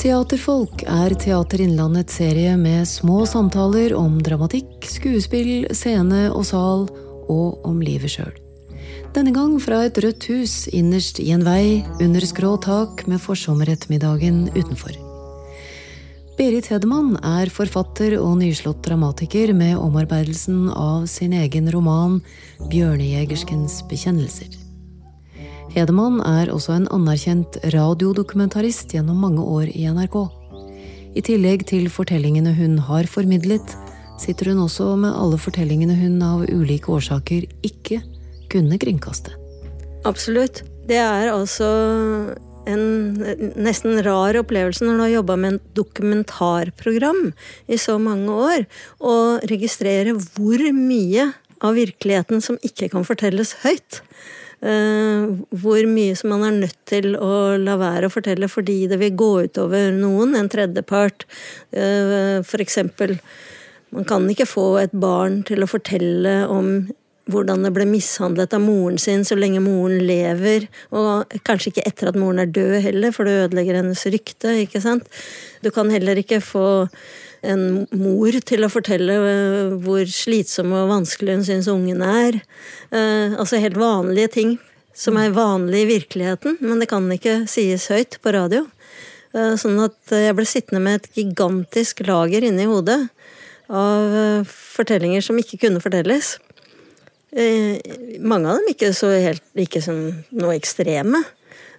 Teaterfolk er Teater Innlandets serie med små samtaler om dramatikk, skuespill, scene og sal, og om livet sjøl. Denne gang fra et rødt hus innerst i en vei under skrå tak med forsommerettermiddagen utenfor. Berit Hedemann er forfatter og nyslått dramatiker med omarbeidelsen av sin egen roman Bjørnejegerskens bekjennelser. Hedemann er også en anerkjent radiodokumentarist gjennom mange år i NRK. I tillegg til fortellingene hun har formidlet, sitter hun også med alle fortellingene hun av ulike årsaker ikke kunne kringkaste. Absolutt. Det er altså en nesten rar opplevelse når du har jobba med en dokumentarprogram i så mange år, å registrere hvor mye av virkeligheten som ikke kan fortelles høyt. Eh, hvor mye som man er nødt til å la være å fortelle fordi det vil gå utover noen, en tredjepart. Uh, for eksempel, man kan ikke få et barn til å fortelle om hvordan det ble mishandlet av moren sin så lenge moren lever, og kanskje ikke etter at moren er død heller, for det ødelegger hennes rykte, ikke sant. Du kan heller ikke få en mor til å fortelle eh, hvor slitsom og vanskelig hun syns ungen er. Eh, altså helt vanlige ting som er vanlig i virkeligheten, men det kan ikke sies høyt på radio. Eh, sånn at jeg ble sittende med et gigantisk lager inni hodet av fortellinger som ikke kunne fortelles. Mange av dem ikke så helt ikke som noe ekstreme,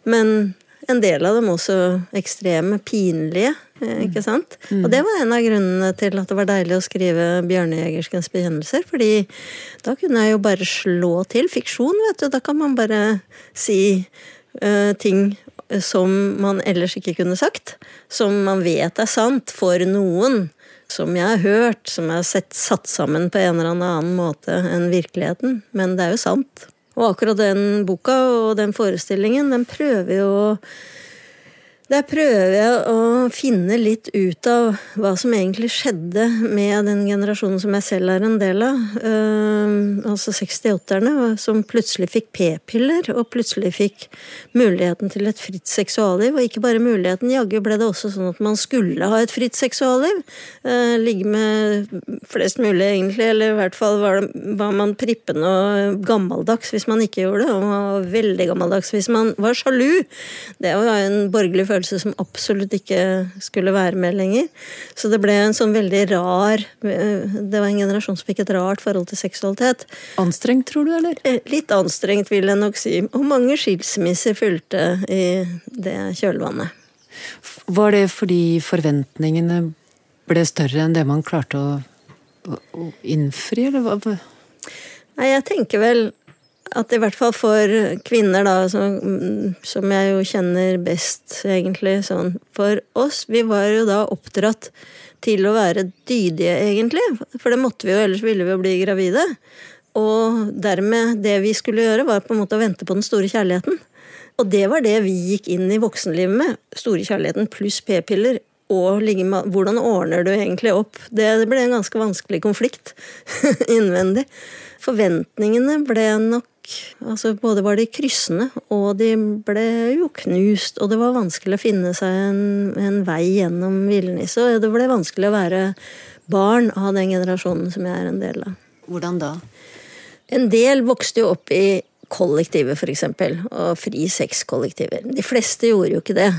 men en del av dem også ekstreme, pinlige. Eh, ikke sant? Mm. Og det var en av grunnene til at det var deilig å skrive Bjørnejegerskens bekjennelser. fordi da kunne jeg jo bare slå til. Fiksjon, vet du. Da kan man bare si uh, ting som man ellers ikke kunne sagt. Som man vet er sant for noen. Som jeg har hørt, som jeg har sett satt sammen på en eller annen måte enn virkeligheten. Men det er jo sant. Og akkurat den boka og den forestillingen, den prøver jo å der prøver jeg å finne litt ut av hva som egentlig skjedde med den generasjonen som jeg selv er en del av. Uh, altså 68-erne, som plutselig fikk p-piller, og plutselig fikk muligheten til et fritt seksualliv. Og ikke bare muligheten, jaggu ble det også sånn at man skulle ha et fritt seksualliv. Uh, ligge med flest mulig, egentlig, eller i hvert fall var, det, var man prippende og gammeldags hvis man ikke gjorde det, og var veldig gammeldags hvis man var sjalu. Det var en borgerlig følelse følelse som absolutt ikke skulle være med lenger. Så det ble en sånn veldig rar Det var en generasjon som fikk et rart forhold til seksualitet. Anstrengt, tror du, eller? Eh, litt anstrengt, vil jeg nok si. Og mange skilsmisser fulgte i det kjølvannet. Var det fordi forventningene ble større enn det man klarte å, å innfri, eller hva? Nei, jeg tenker vel at i hvert fall for kvinner, da, som, som, jeg jo kjenner best, egentlig, sånn For oss, vi var jo da oppdratt til å være dydige, egentlig. For det måtte vi jo, ellers ville vi jo bli gravide. Og dermed, det vi skulle gjøre, var på en måte å vente på den store kjærligheten. Og det var det vi gikk inn i voksenlivet med. Store kjærligheten pluss p-piller. Og hvordan ordner du egentlig opp? Det ble en ganske vanskelig konflikt innvendig. Forventningene ble nok altså Både var de kryssende, og de ble jo knust. Og det var vanskelig å finne seg en, en vei gjennom villniset. Og det ble vanskelig å være barn av den generasjonen som jeg er en del av. Hvordan da? En del vokste jo opp i kollektiver, f.eks. Og fri sex-kollektiver. De fleste gjorde jo ikke det.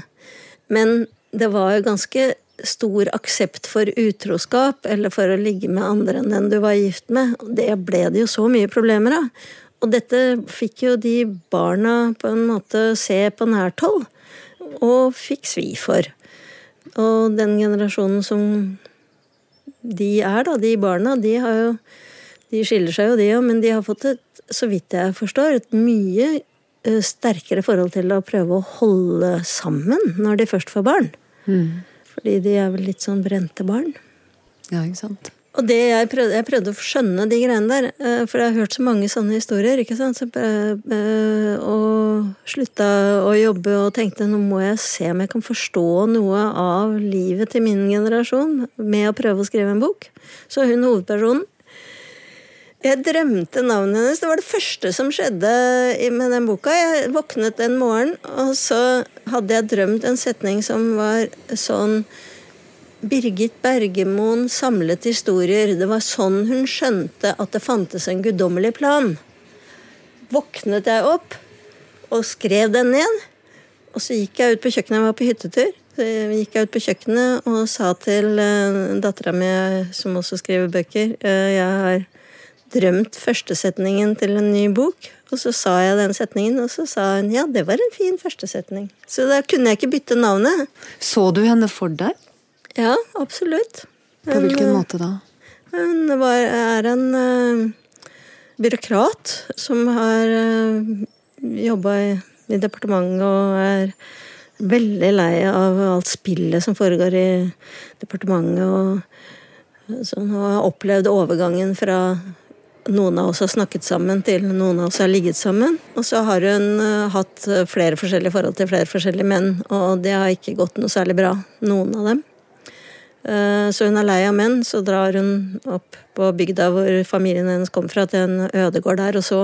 Men det var jo ganske stor aksept for utroskap eller for å ligge med andre enn den du var gift med. Det ble det jo så mye problemer av. Og dette fikk jo de barna på en måte se på nært hold, og fikk svi for. Og den generasjonen som de er, da, de barna, de har jo De skiller seg jo, de òg, men de har fått et, så vidt jeg forstår, et mye eh, sterkere forhold til å prøve å holde sammen når de først får barn. Mm. Fordi de er vel litt sånn brente barn. Ja, ikke sant. Og det jeg prøvde, jeg prøvde å skjønne de greiene der, eh, for jeg har hørt så mange sånne historier. ikke sant? Så, eh, og slutta å jobbe og tenkte nå må jeg se om jeg kan forstå noe av livet til min generasjon med å prøve å skrive en bok. Så hun hovedpersonen Jeg drømte navnet hennes. Det var det første som skjedde med den boka. Jeg våknet en morgen, og så hadde jeg drømt en setning som var sånn Birgit Bergemoen samlet historier. Det var sånn hun skjønte at det fantes en guddommelig plan. Våknet jeg opp og skrev den ned. Og så gikk jeg ut på kjøkkenet. Jeg var på hyttetur. Så gikk jeg ut på kjøkkenet og sa til uh, dattera mi, som også skriver bøker uh, Jeg har drømt førstesetningen til en ny bok. Og så sa jeg den setningen, og så sa hun ja, det var en fin førstesetning. Så da kunne jeg ikke bytte navnet. Så du henne for deg? Ja, absolutt. På hvilken en, måte da? Hun er en uh, byråkrat som har uh, jobba i, i departementet og er veldig lei av alt spillet som foregår i departementet. og så hun har opplevd overgangen fra noen av oss har snakket sammen til noen av oss har ligget sammen. Og så har hun hatt flere forskjellige forhold til flere forskjellige menn, og det har ikke gått noe særlig bra, noen av dem. Uh, så hun er lei av menn, så drar hun opp på bygda hvor familien hennes kom fra, til en ødegård der, og så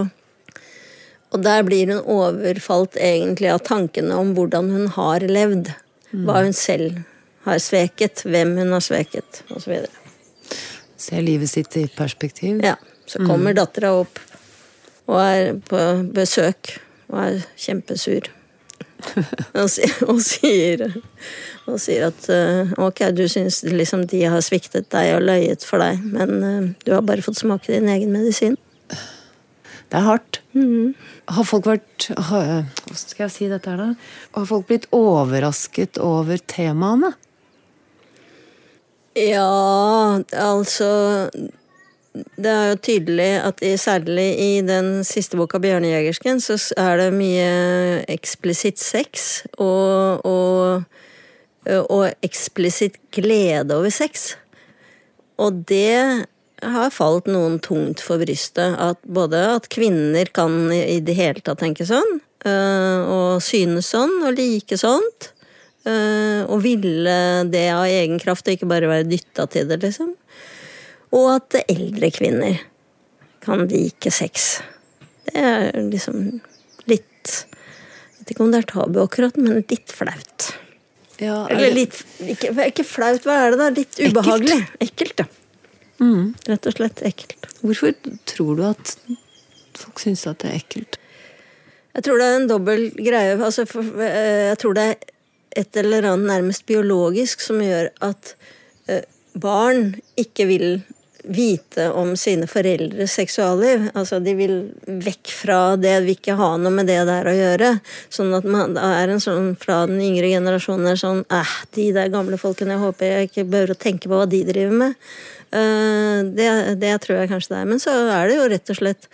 Og der blir hun overfalt egentlig av tankene om hvordan hun har levd. Mm. Hva hun selv har sveket, hvem hun har sveket, osv. Ser livet sitt i perspektiv? Ja. Så kommer mm. dattera opp og er på besøk og er kjempesur. Og, sier, og sier at eh, ok, du syns liksom de har sviktet deg og løyet for deg, men eh, du har bare fått smake din egen medisin. Det er hardt. Mm. Har folk vært Hva skal jeg si dette her, da? Har folk blitt overrasket over temaene? Ja, altså det er jo tydelig at i, særlig i den siste boka, 'Bjørnejegersken', så er det mye eksplisitt sex og, og, og eksplisitt glede over sex. Og det har falt noen tungt for brystet. At både at kvinner kan i det hele tatt tenke sånn, øh, og synes sånn, og like sånt. Øh, og ville det av egen kraft, og ikke bare være dytta til det, liksom. Og at eldre kvinner kan like sex. Det er liksom litt vet ikke om det er tabu akkurat, men litt flaut. Ja, Eller litt ikke, ikke, flaut, hva er det da? Litt ubehagelig. Ekkelt, ja. Mm. Rett og slett ekkelt. Hvorfor tror du at folk syns at det er ekkelt? Jeg tror det er en dobbel greie. Altså, for, eh, jeg tror det er et eller annet nærmest biologisk som gjør at eh, barn ikke vil vite om sine foreldres seksualliv. Altså, de vil vekk fra det, vil ikke ha noe med det der å gjøre. Sånn at man er en sånn fra den yngre generasjonen er sånn eh, de der gamle folkene, jeg håper jeg ikke behøver å tenke på hva de driver med. Uh, det, det tror jeg kanskje det er. Men så er det jo rett og slett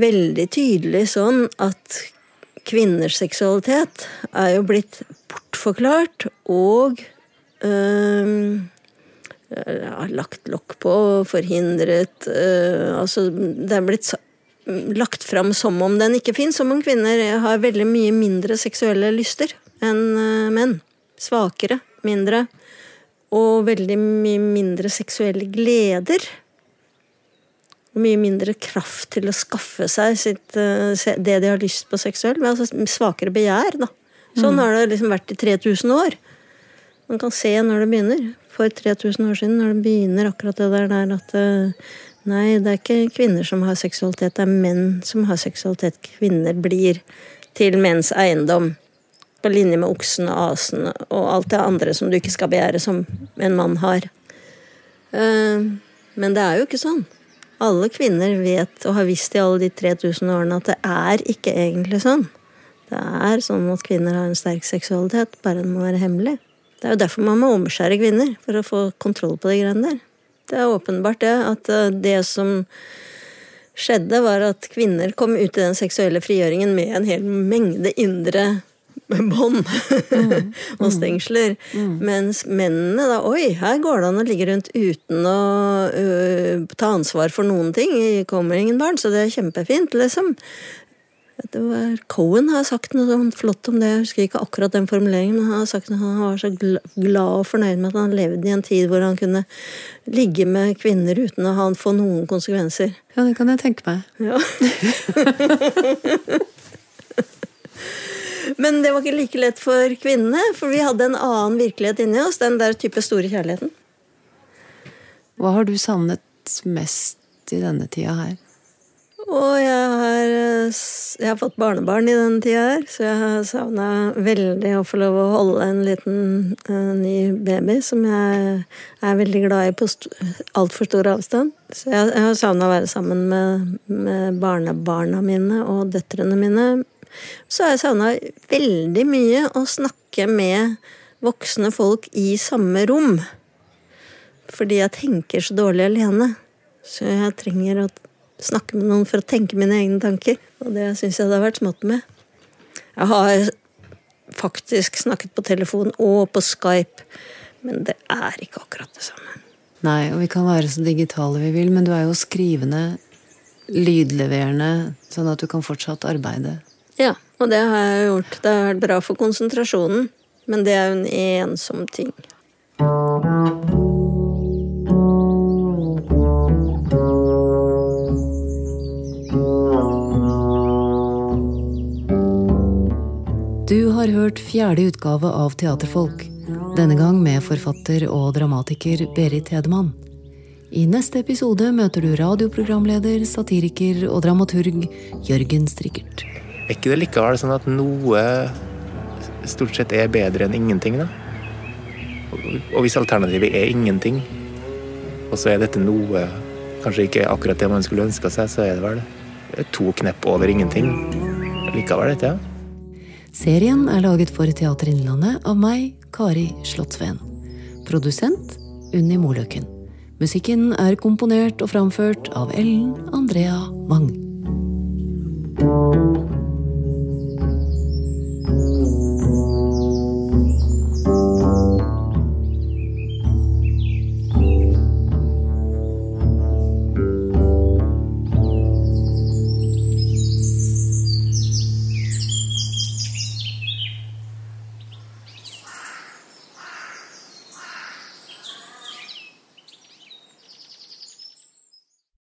veldig tydelig sånn at kvinners seksualitet er jo blitt bortforklart og øh, ja, lagt lokk på, forhindret uh, Altså, det er blitt lagt fram som om den ikke fins, som om kvinner har veldig mye mindre seksuelle lyster enn uh, menn. Svakere, mindre. Og veldig mye mindre seksuelle gleder. Mye mindre kraft til å skaffe seg sitt, det de har lyst på seksuelt. Men altså svakere begjær, da. Sånn mm. har det liksom vært i 3000 år. Man kan se når det begynner for 3000 år siden, når det begynner akkurat det der, der at eh, Nei, det er ikke kvinner som har seksualitet, det er menn som har seksualitet. Kvinner blir til menns eiendom. På linje med oksen og asen og alt det andre som du ikke skal begjære som en mann har. Eh, men det er jo ikke sånn. Alle kvinner vet og har visst i alle de 3000 årene at det er ikke egentlig sånn. Det er sånn at kvinner har en sterk seksualitet, bare den må være hemmelig. Det er jo derfor man må omskjære kvinner, for å få kontroll på de greiene der. Det er åpenbart det, at eh, det som skjedde, var at kvinner kom ut i den seksuelle frigjøringen med en hel mengde indre bånd mm. og stengsler. Mm. Mens mennene da Oi, her går det an å ligge rundt uten å uh, ta ansvar for noen ting. Det kommer ingen barn, så det er kjempefint, liksom. Det var Cohen har sagt noe sånn flott om det, jeg husker ikke akkurat den formuleringen, men han har sagt at han var så glad og fornøyd med at han levde i en tid hvor han kunne ligge med kvinner uten å få noen konsekvenser. Ja, det kan jeg tenke meg. Ja. men det var ikke like lett for kvinnene, for vi hadde en annen virkelighet inni oss, den der type store kjærligheten. Hva har du savnet mest i denne tida her? Og jeg har, jeg har, fått barnebarn i den tida her, så jeg har savna veldig å få lov å holde en liten uh, ny baby som jeg er veldig glad i på altfor stor avstand. Så jeg, jeg har savna å være sammen med, med, barnebarna mine og døtrene mine. Så har jeg savna veldig mye å snakke med voksne folk i samme rom. Fordi jeg tenker så dårlig alene. Så jeg trenger å snakke med noen for å tenke mine egne tanker. Og det syns jeg det har vært smått med. Jeg har faktisk snakket på telefon og på Skype, men det er ikke akkurat det samme. Nei, og vi kan være så digitale vi vil, men du er jo skrivende, lydleverende, sånn at du kan fortsatt arbeide. Ja, og det har jeg gjort. Det har vært bra for konsentrasjonen, men det er jo en ensom ting. Har hørt fjerde utgave av Teaterfolk, denne gang med forfatter og dramatiker Berit Hedemann. I neste episode møter du radioprogramleder, satiriker og dramaturg Jørgen Strikkert. Er ikke det likevel sånn at noe stort sett er bedre enn ingenting, da? Og hvis alternativet er ingenting, og så er dette noe kanskje ikke akkurat det man skulle ønska seg, så er det vel to knepp over ingenting likevel, ikke sant? Serien er laget for Teater Innlandet av meg, Kari Slottsveen. Produsent Unni Moløkken. Musikken er komponert og framført av Ellen Andrea Mang.